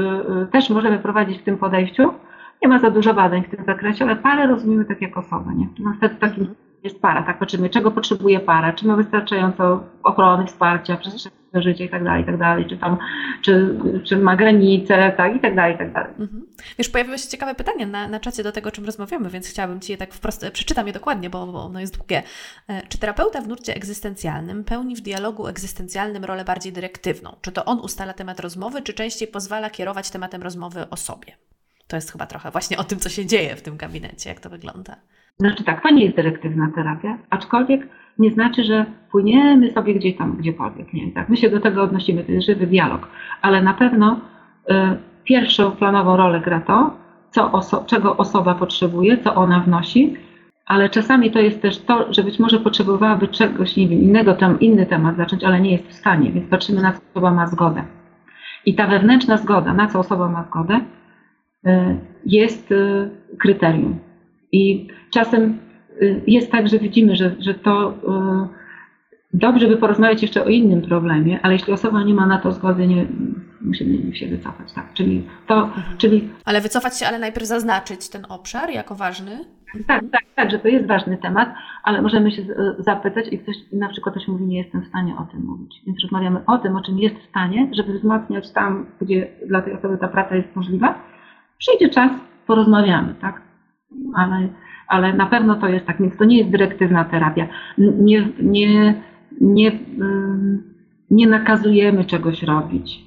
też możemy prowadzić w tym podejściu. Nie ma za dużo badań w tym zakresie, ale parę rozumiemy tak jak osobę, nie? No wtedy takim jest para, tak patrzymy, czego potrzebuje para, czy ma wystarczająco ochrony, wsparcia, przestrzegania życia i tak dalej, i tak dalej, czy tam, czy, czy ma granice, tak, i tak dalej, i tak dalej. Mhm. Wiesz, pojawiło się ciekawe pytanie na, na czacie do tego, o czym rozmawiamy, więc chciałabym Ci je tak wprost, przeczytam je dokładnie, bo, bo ono jest długie. E, czy terapeuta w nurcie egzystencjalnym pełni w dialogu egzystencjalnym rolę bardziej dyrektywną? Czy to on ustala temat rozmowy, czy częściej pozwala kierować tematem rozmowy osobie? To jest chyba trochę właśnie o tym, co się dzieje w tym gabinecie, jak to wygląda. Znaczy tak, to nie jest dyrektywna terapia, aczkolwiek nie znaczy, że płyniemy sobie gdzieś tam, gdziekolwiek. Nie, tak? My się do tego odnosimy, to jest żywy dialog, ale na pewno y, pierwszą planową rolę gra to, co oso czego osoba potrzebuje, co ona wnosi, ale czasami to jest też to, że być może potrzebowałaby czegoś, nie wiem, innego, tam inny temat zacząć, ale nie jest w stanie, więc patrzymy na co osoba ma zgodę. I ta wewnętrzna zgoda, na co osoba ma zgodę, y, jest y, kryterium. I czasem y, jest tak, że widzimy, że, że to y, dobrze by porozmawiać jeszcze o innym problemie, ale jeśli osoba nie ma na to zgody, nie, musimy się wycofać. Tak? Czyli to, mhm. czyli... Ale wycofać się, ale najpierw zaznaczyć ten obszar jako ważny? Tak, tak, tak, że to jest ważny temat, ale możemy się zapytać i ktoś na przykład ktoś mówi, nie jestem w stanie o tym mówić. Więc rozmawiamy o tym, o czym jest w stanie, żeby wzmacniać tam, gdzie dla tej osoby ta praca jest możliwa. Przyjdzie czas, porozmawiamy, tak? ale, ale na pewno to jest tak, więc to nie jest dyrektywna terapia. Nie, nie, nie, nie nakazujemy czegoś robić.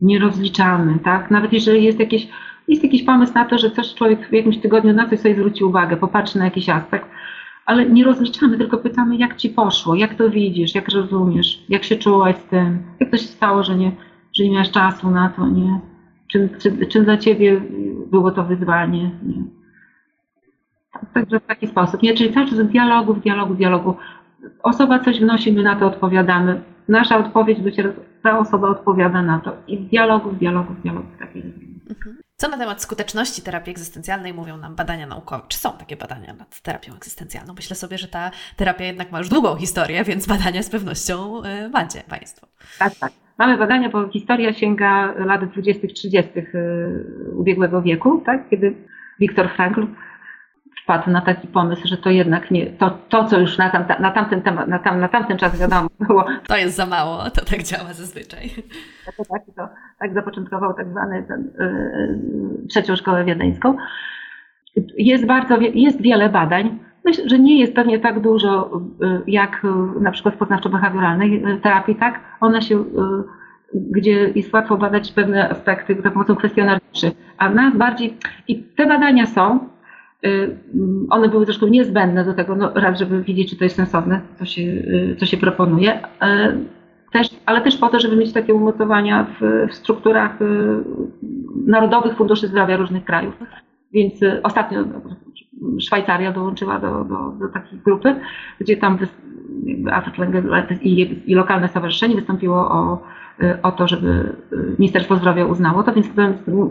Nie rozliczamy, tak? Nawet jeżeli jest jakieś, jest jakiś pomysł na to, że coś człowiek w jakimś tygodniu na coś sobie zwróci uwagę, popatrzy na jakiś aspekt, ale nie rozliczamy, tylko pytamy, jak ci poszło, jak to widzisz, jak rozumiesz, jak się czułaś z tym, jak to się stało, że nie, że nie miałeś czasu na to, nie? Czy, czy, czy dla ciebie było to wyzwanie? Nie? Także w taki sposób. Nie? Czyli cały czas w dialogu, w dialogu, w dialogu. Osoba coś wnosi, my na to odpowiadamy. Nasza odpowiedź dociera, ta osoba odpowiada na to. I w dialogu, w dialogu, w dialogu. W takiej mhm. Co na temat skuteczności terapii egzystencjalnej mówią nam badania naukowe? Czy są takie badania nad terapią egzystencjalną? Myślę sobie, że ta terapia jednak ma już długą historię, więc badania z pewnością y, macie Państwo. Tak, tak. Mamy badania, bo historia sięga lat 20-30 y, ubiegłego wieku, tak? kiedy Viktor Frankl wpadł na taki pomysł, że to jednak nie, to, to co już na, tam, na, tamten temat, na, tam, na tamten czas wiadomo było. To jest za mało, to tak działa zazwyczaj. To tak, to, tak zapoczątkował tak zwany ten, yy, trzecią szkołę wiedeńską. Jest bardzo, jest wiele badań. Myślę, że nie jest pewnie tak dużo jak na przykład w poznawczo-behawioralnej terapii, tak? Ona się, gdzie jest łatwo badać pewne aspekty za pomocą kwestionariuszy, a nas bardziej, i te badania są, one były zresztą niezbędne do tego, no raz, żeby widzieć, czy to jest sensowne, co się, co się proponuje, też, ale też po to, żeby mieć takie umocowania w, w strukturach narodowych funduszy zdrowia różnych krajów. Więc y, ostatnio Szwajcaria dołączyła do, do, do takiej grupy, gdzie tam i, i lokalne stowarzyszenie wystąpiło o, y, o to, żeby y, Ministerstwo Zdrowia uznało to, więc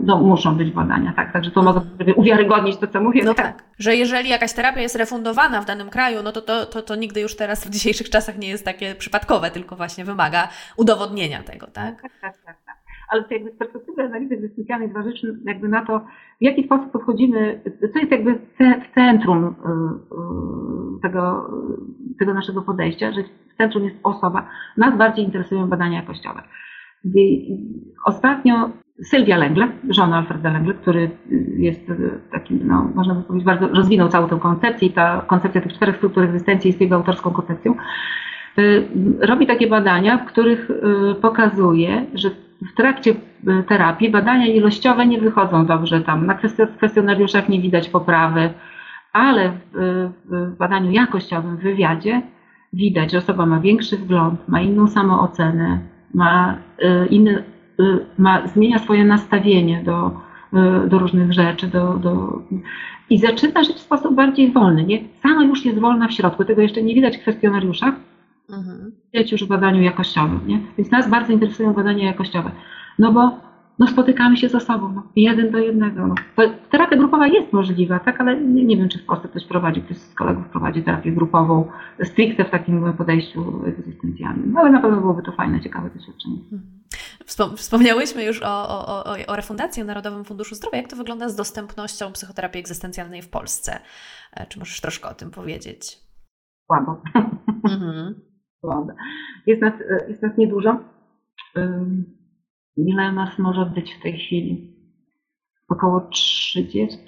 no, muszą być badania, tak? Także to mogę uwiarygodnić to, co mówię. No tak. tak, że jeżeli jakaś terapia jest refundowana w danym kraju, no to to, to, to nigdy już teraz w dzisiejszych czasach nie jest takie przypadkowe, tylko właśnie wymaga udowodnienia tego, tak? Tak, tak, tak ale to jakby z perspektywy analizy egzystencjalnej zważywszy jakby na to, w jaki sposób podchodzimy, co jest jakby w centrum y, y, tego, tego naszego podejścia, że w centrum jest osoba. Nas bardziej interesują badania jakościowe. Ostatnio Sylwia Lengle, żona Alfreda Lengle, który jest takim, no, można by powiedzieć, bardzo rozwinął całą tę koncepcję i ta koncepcja tych czterech struktur egzystencji jest jego autorską koncepcją, y, robi takie badania, w których pokazuje, że w trakcie e, terapii badania ilościowe nie wychodzą dobrze tam. Na kwestionariuszach nie widać poprawy, ale w, w badaniu jakościowym, w wywiadzie widać, że osoba ma większy wgląd, ma inną samoocenę, ma e, inny, e, ma, zmienia swoje nastawienie do, do różnych rzeczy, do, do, i zaczyna żyć w sposób bardziej wolny. Nie? Sama już jest wolna w środku, tego jeszcze nie widać w kwestionariuszach, mhm. już w badaniu jakościowym. Nie? Więc nas bardzo interesują badania jakościowe. No bo no spotykamy się z osobą, no, jeden do jednego. No. Terapia grupowa jest możliwa, tak, ale nie, nie, wiem, czy w Polsce ktoś prowadzi, ktoś z kolegów prowadzi terapię grupową, stricte w takim podejściu egzystencjalnym. No, ale na pewno byłoby to fajne, ciekawe doświadczenie. Mhm. Wspomniałyśmy już o, o, o, o refundacji w Narodowym Funduszu Zdrowia. Jak to wygląda z dostępnością psychoterapii egzystencjalnej w Polsce? E, czy możesz troszkę o tym powiedzieć? Słabo. Mhm. Jest nas, jest nas niedużo. Ile nas może być w tej chwili? Około 30-40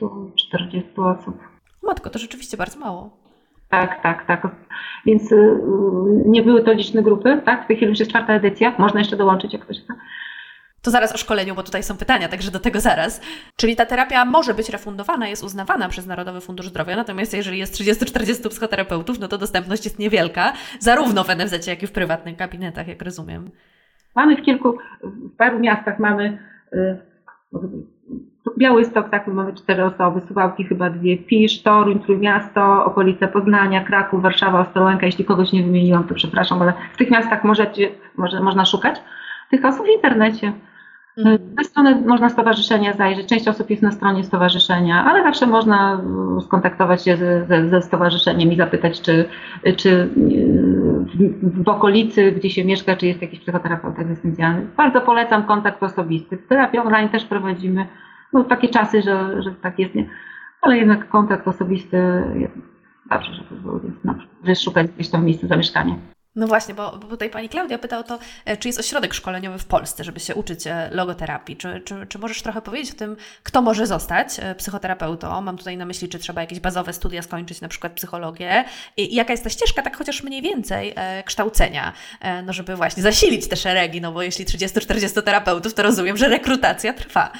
osób. Matko, to rzeczywiście bardzo mało. Tak, tak, tak. Więc y, nie były to liczne grupy, tak? W tej chwili już jest czwarta edycja. Można jeszcze dołączyć, jak ktoś chce. To zaraz o szkoleniu, bo tutaj są pytania, także do tego zaraz. Czyli ta terapia może być refundowana, jest uznawana przez Narodowy Fundusz Zdrowia, natomiast jeżeli jest 30-40 psychoterapeutów, no to dostępność jest niewielka, zarówno w NFZ, jak i w prywatnych gabinetach, jak rozumiem. Mamy w kilku, w paru miastach mamy y, Białystok, tak, mamy cztery osoby, Suwałki chyba dwie, Pisz, Toruń, Trójmiasto, okolice Poznania, Kraków, Warszawa, Ostrołęka. Jeśli kogoś nie wymieniłam, to przepraszam, ale w tych miastach możecie, może, można szukać tych osób w internecie. Mhm. Na stronę można stowarzyszenia zajrzeć. Część osób jest na stronie stowarzyszenia, ale zawsze można skontaktować się ze, ze stowarzyszeniem i zapytać, czy, czy w, w, okolicy, gdzie się mieszka, czy jest jakiś psychoterapeuta egzystencjalny. Bardzo polecam kontakt osobisty. Terapię online też prowadzimy. No, takie czasy, że, że tak jest, nie. ale jednak kontakt osobisty jest dobrze, żeby był, jest, no, szukać gdzieś tam miejsca zamieszkania. No właśnie, bo, bo tutaj pani Klaudia pyta o to, e, czy jest ośrodek szkoleniowy w Polsce, żeby się uczyć e, logoterapii. Czy, czy, czy możesz trochę powiedzieć o tym, kto może zostać e, psychoterapeutą? Mam tutaj na myśli, czy trzeba jakieś bazowe studia skończyć, na przykład psychologię. I, i jaka jest ta ścieżka, tak chociaż mniej więcej, e, kształcenia, e, no żeby właśnie zasilić te szeregi, no bo jeśli 30-40 terapeutów, to rozumiem, że rekrutacja trwa.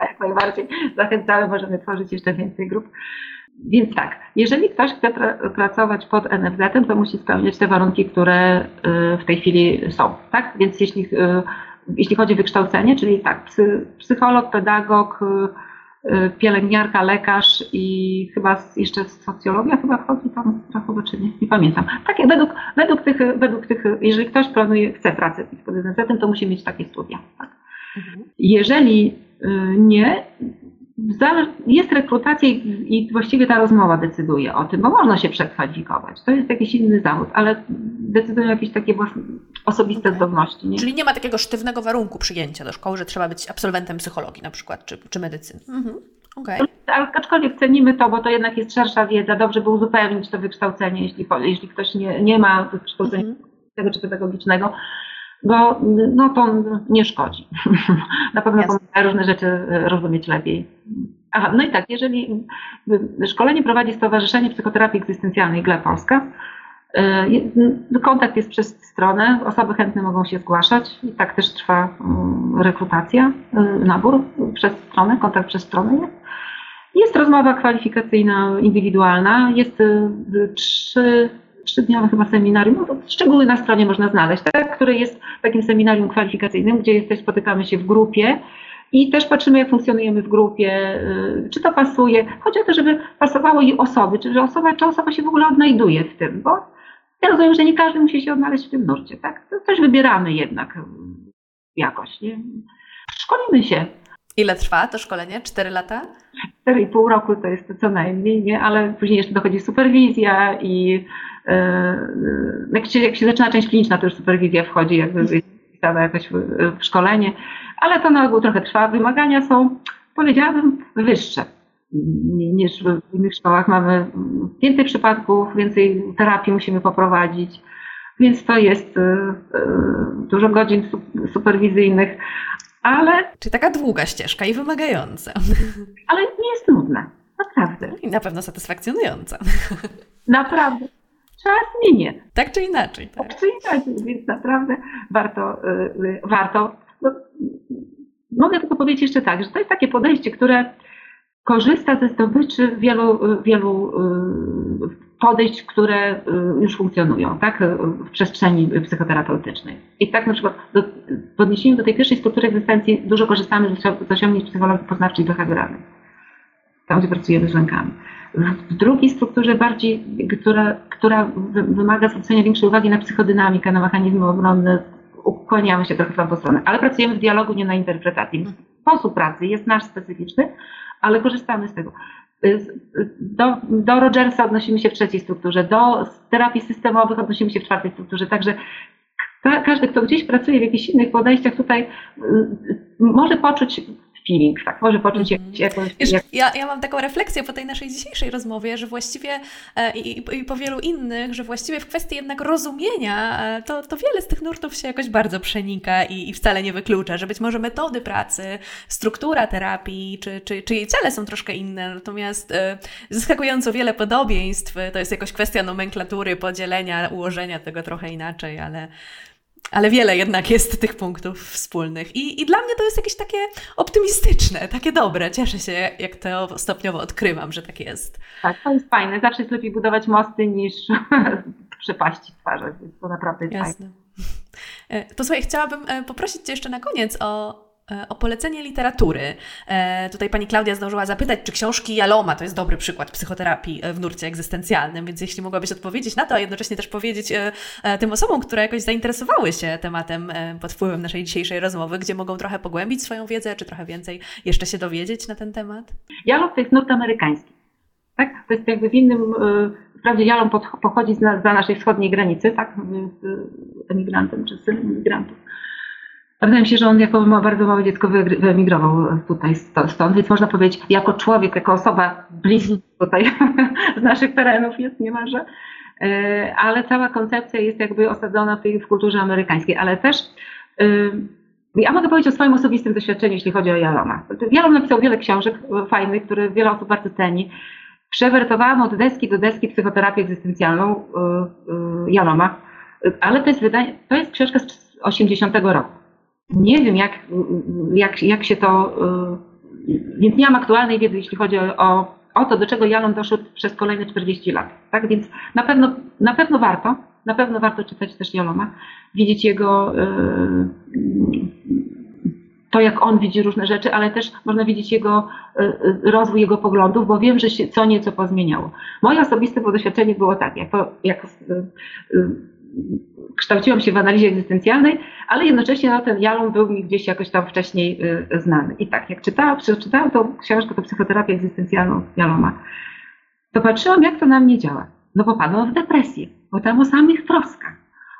Jak najbardziej. Zachęcamy, możemy tworzyć jeszcze więcej grup. Więc tak, jeżeli ktoś chce pra pracować pod NFZ-em, to musi spełniać te warunki, które y, w tej chwili są. Tak? Więc jeśli, y, jeśli chodzi o wykształcenie, czyli tak, psy, psycholog, pedagog, y, pielęgniarka, lekarz i chyba jeszcze socjologia chyba wchodzi tam trochę, czy nie, nie pamiętam. Takie według, według, tych, według tych, jeżeli ktoś planuje, chce pracę pod NFZ-em, to musi mieć takie studia. Tak? Mhm. Jeżeli nie, jest rekrutacja i właściwie ta rozmowa decyduje o tym, bo można się przekwalifikować. To jest jakiś inny zawód, ale decydują jakieś takie osobiste zdolności. Nie? Czyli nie ma takiego sztywnego warunku przyjęcia do szkoły, że trzeba być absolwentem psychologii na przykład, czy, czy medycyny. Mhm. Okay. Aczkolwiek cenimy to, bo to jednak jest szersza wiedza, dobrze by uzupełnić to wykształcenie, jeśli, jeśli ktoś nie, nie ma wykształcenia mhm. tego czy pedagogicznego bo no, to nie szkodzi. Na pewno pomaga różne rzeczy rozumieć lepiej. Aha, no i tak, jeżeli szkolenie prowadzi Stowarzyszenie Psychoterapii Egzystencjalnej GLE Polska, y, kontakt jest przez stronę, osoby chętne mogą się zgłaszać i tak też trwa mm, rekrutacja, y, nabór przez stronę, kontakt przez stronę jest. Jest rozmowa kwalifikacyjna, indywidualna, jest trzy trzydniowe chyba seminarium, no szczegóły na stronie można znaleźć, tak, które jest takim seminarium kwalifikacyjnym, gdzie jesteś, spotykamy się w grupie i też patrzymy, jak funkcjonujemy w grupie, y, czy to pasuje. Chodzi o to, żeby pasowało i osoby, czy, że osoba, czy osoba się w ogóle odnajduje w tym, bo ja rozumiem, że nie każdy musi się odnaleźć w tym nurcie, tak? To też wybieramy jednak jakoś, nie? Szkolimy się. Ile trwa to szkolenie? Cztery lata? Cztery i pół roku to jest to co najmniej, nie? Ale później jeszcze dochodzi superwizja i jak, się, jak się zaczyna część kliniczna, to już superwizja wchodzi, jakby jest wpisana jakoś w, w szkolenie ale to na ogół trochę trwa. Wymagania są, powiedziałabym, wyższe niż w innych szkołach. Mamy więcej przypadków, więcej terapii musimy poprowadzić, więc to jest y, dużo godzin superwizyjnych, ale... Czyli taka długa ścieżka i wymagająca. Ale nie jest nudna, naprawdę. I na pewno satysfakcjonująca. Naprawdę. Czas minie. Tak czy inaczej. Tak, tak czy inaczej, więc naprawdę warto, y, warto no, mogę tylko powiedzieć jeszcze tak, że to jest takie podejście, które korzysta ze zdobyczy wielu, wielu y, podejść, które y, już funkcjonują tak, w przestrzeni psychoterapeutycznej. I tak na przykład do, w odniesieniu do tej pierwszej struktury egzystencji dużo korzystamy z osiągnięć psychologii poznawczej i behawioralnej, tam gdzie pracujemy z lękami. W drugiej strukturze bardziej, która, która wymaga zwrócenia większej uwagi na psychodynamikę, na mechanizmy obronne, ukłaniamy się trochę w tamtą stronę, ale pracujemy w dialogu, nie na interpretacji. Sposób pracy jest nasz specyficzny, ale korzystamy z tego. Do, do Rogersa odnosimy się w trzeciej strukturze, do terapii systemowych odnosimy się w czwartej strukturze, także każdy, kto gdzieś pracuje w jakichś innych podejściach, tutaj y, może poczuć feeling, tak? Może poczuć mm -hmm. jakąś... Wiesz, jak... ja, ja mam taką refleksję po tej naszej dzisiejszej rozmowie, że właściwie e, i, i, po wielu innych, że właściwie w kwestii jednak rozumienia e, to, to wiele z tych nurtów się jakoś bardzo przenika i, i wcale nie wyklucza, że być może metody pracy, struktura terapii czy, czy, czy jej cele są troszkę inne, natomiast e, zaskakująco wiele podobieństw, to jest jakoś kwestia nomenklatury, podzielenia, ułożenia tego trochę inaczej, ale ale wiele jednak jest tych punktów wspólnych. I, I dla mnie to jest jakieś takie optymistyczne, takie dobre. Cieszę się, jak to stopniowo odkrywam, że tak jest. Tak, to jest fajne. Zawsze jest lepiej budować mosty niż przepaści więc to naprawdę jest Jasne. fajne. E, posłuchaj, chciałabym e, poprosić Cię jeszcze na koniec o o polecenie literatury. E, tutaj pani Klaudia zdążyła zapytać, czy książki Jaloma to jest dobry przykład psychoterapii e, w nurcie egzystencjalnym, więc jeśli mogłabyś odpowiedzieć na to, a jednocześnie też powiedzieć tym osobom, które jakoś zainteresowały się tematem pod wpływem naszej dzisiejszej rozmowy, gdzie mogą trochę pogłębić swoją wiedzę, czy trochę więcej jeszcze się dowiedzieć na ten temat? Jalom to jest nurt amerykański. Tak? To jest jakby w innym, wprawdzie Jalom pochodzi z, na, z naszej wschodniej granicy, tak? Emigrantem czy syn emigrantów Wydaje mi się, że on jako bardzo małe dziecko wyemigrował tutaj stąd, więc można powiedzieć, jako człowiek, jako osoba bliska tutaj z naszych terenów jest niemalże, e, ale cała koncepcja jest jakby osadzona w tej w kulturze amerykańskiej, ale też e, ja mogę powiedzieć o swoim osobistym doświadczeniu, jeśli chodzi o Jaloma. Jalom napisał wiele książek fajnych, które wiele osób bardzo ceni. Przewertowałam od deski do deski psychoterapię egzystencjalną e, Jaloma, ale to jest, wydanie, to jest książka z 80 roku. Nie wiem, jak, jak, jak się to. Y, więc nie mam aktualnej wiedzy, jeśli chodzi o, o to, do czego Jalon doszedł przez kolejne 40 lat. Tak więc na pewno, na pewno warto, na pewno warto czytać też Jalona, widzieć jego, y, to jak on widzi różne rzeczy, ale też można widzieć jego y, rozwój jego poglądów, bo wiem, że się co nieco pozmieniało. Moje osobiste doświadczenie było takie, jak, jak kształciłam się w analizie egzystencjalnej, ale jednocześnie no, ten Jalon był mi gdzieś jakoś tam wcześniej y, znany. I tak, jak czytałam, przeczytałam tą książkę, tą psychoterapię egzystencjalną Jaloma, to patrzyłam, jak to na mnie działa. No popadłam w depresję, bo tam o samych troskach,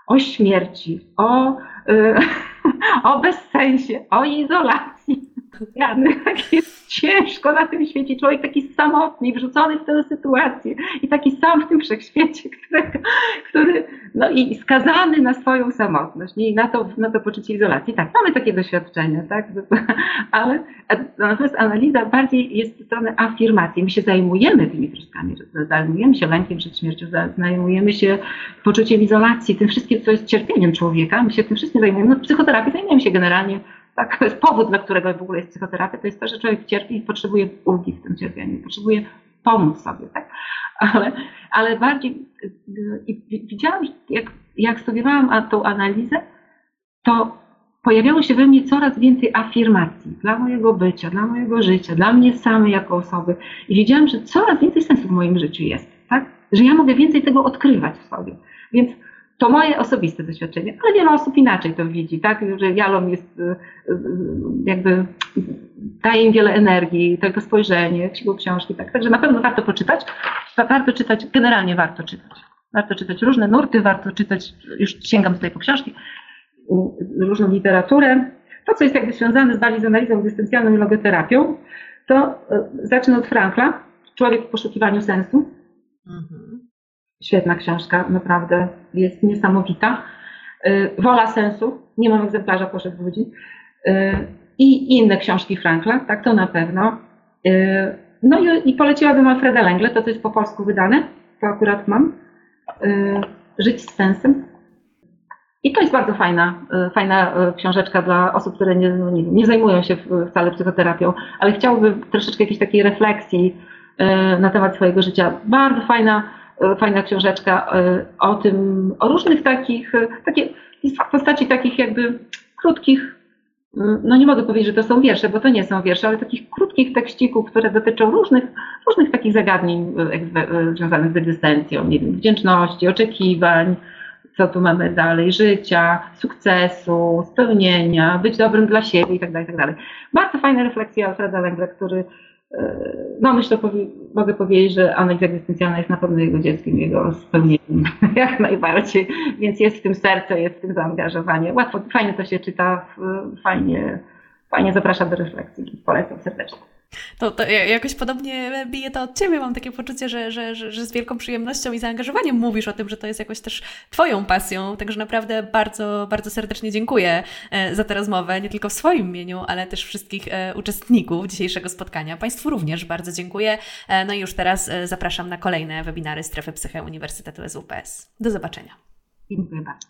o śmierci, o, y, o bezsensie, o izolacji. Rany, tak jest ciężko na tym świecie. Człowiek taki samotny, wrzucony w tę sytuację i taki sam w tym wszechświecie, który, który no i skazany na swoją samotność i na to, na to poczucie izolacji. Tak, mamy takie doświadczenia, tak? ale natomiast analiza bardziej jest z strony afirmacji. My się zajmujemy tymi troskami, zajmujemy się lękiem przed śmiercią, zajmujemy się poczuciem izolacji, tym wszystkim, co jest cierpieniem człowieka. My się tym wszystkim zajmujemy. No, psychoterapii zajmujemy się generalnie tak, to jest powód, dla którego w ogóle jest psychoterapia, to jest to, że człowiek cierpi i potrzebuje ulgi w tym cierpieniu, potrzebuje pomóc sobie, tak? Ale, ale bardziej widziałam, jak, jak studiowałam tą analizę, to pojawiało się we mnie coraz więcej afirmacji dla mojego bycia, dla mojego życia, dla mnie samej jako osoby. I wiedziałam, że coraz więcej sensu w moim życiu jest, tak? Że ja mogę więcej tego odkrywać w sobie. Więc to moje osobiste doświadczenie, ale wiele osób inaczej to widzi, tak? Że jalom jest y, y, jakby daje im wiele energii, tego spojrzenie, siłą książki, tak? Także na pewno warto poczytać. Warto czytać, generalnie warto czytać. Warto czytać różne nurty, warto czytać, już sięgam tutaj po książki, różną literaturę. To, co jest jakby związane z bardziej z analizą egzystencjalną i logoterapią, to y, zacznę od Frankla, Człowiek w poszukiwaniu sensu. Mhm. Świetna książka, naprawdę jest niesamowita. Y, Wola sensu, nie mam egzemplarza, proszę ludzi. Y, I inne książki Frankla, tak to na pewno. Y, no i, poleciłabym Alfreda Lengle, to co jest po polsku wydane, to akurat mam. Żyć z sensem. I to jest bardzo fajna, fajna książeczka dla osób, które nie, no nie, nie zajmują się wcale psychoterapią, ale chciałyby troszeczkę jakiejś takiej refleksji na temat swojego życia. Bardzo fajna fajna książeczka e, o tym, o różnych takich, e, takie, w postaci takich jakby krótkich, no nie mogę powiedzieć, że to są wiersze, bo to nie są wiersze, ale takich krótkich tekścików, które dotyczą różnych, różnych takich zagadnień związanych z egzystencją, nie wiem, wdzięczności, oczekiwań, co tu mamy dalej, życia, sukcesu, spełnienia, być dobrym dla siebie itd. Tak itd. Tak Bardzo fajne refleksje Alfreda Lengra, który no myślę, powie, mogę powiedzieć, że analiza egzystencjalna jest na pewno jego dzieckiem, jego spełnieniem, jak najbardziej, więc jest w tym serce, jest w tym zaangażowanie. Łatwo, fajnie to się czyta, fajnie, fajnie zaprasza do refleksji. Polecam serdecznie. To, to jakoś podobnie bije to od Ciebie. Mam takie poczucie, że, że, że, że z wielką przyjemnością i zaangażowaniem mówisz o tym, że to jest jakoś też Twoją pasją. Także naprawdę bardzo, bardzo serdecznie dziękuję e, za tę rozmowę, nie tylko w swoim imieniu, ale też wszystkich e, uczestników dzisiejszego spotkania. Państwu również bardzo dziękuję. E, no i już teraz zapraszam na kolejne webinary Strefy Psyche Uniwersytetu SWPS. Do zobaczenia. Dziękuję bardzo.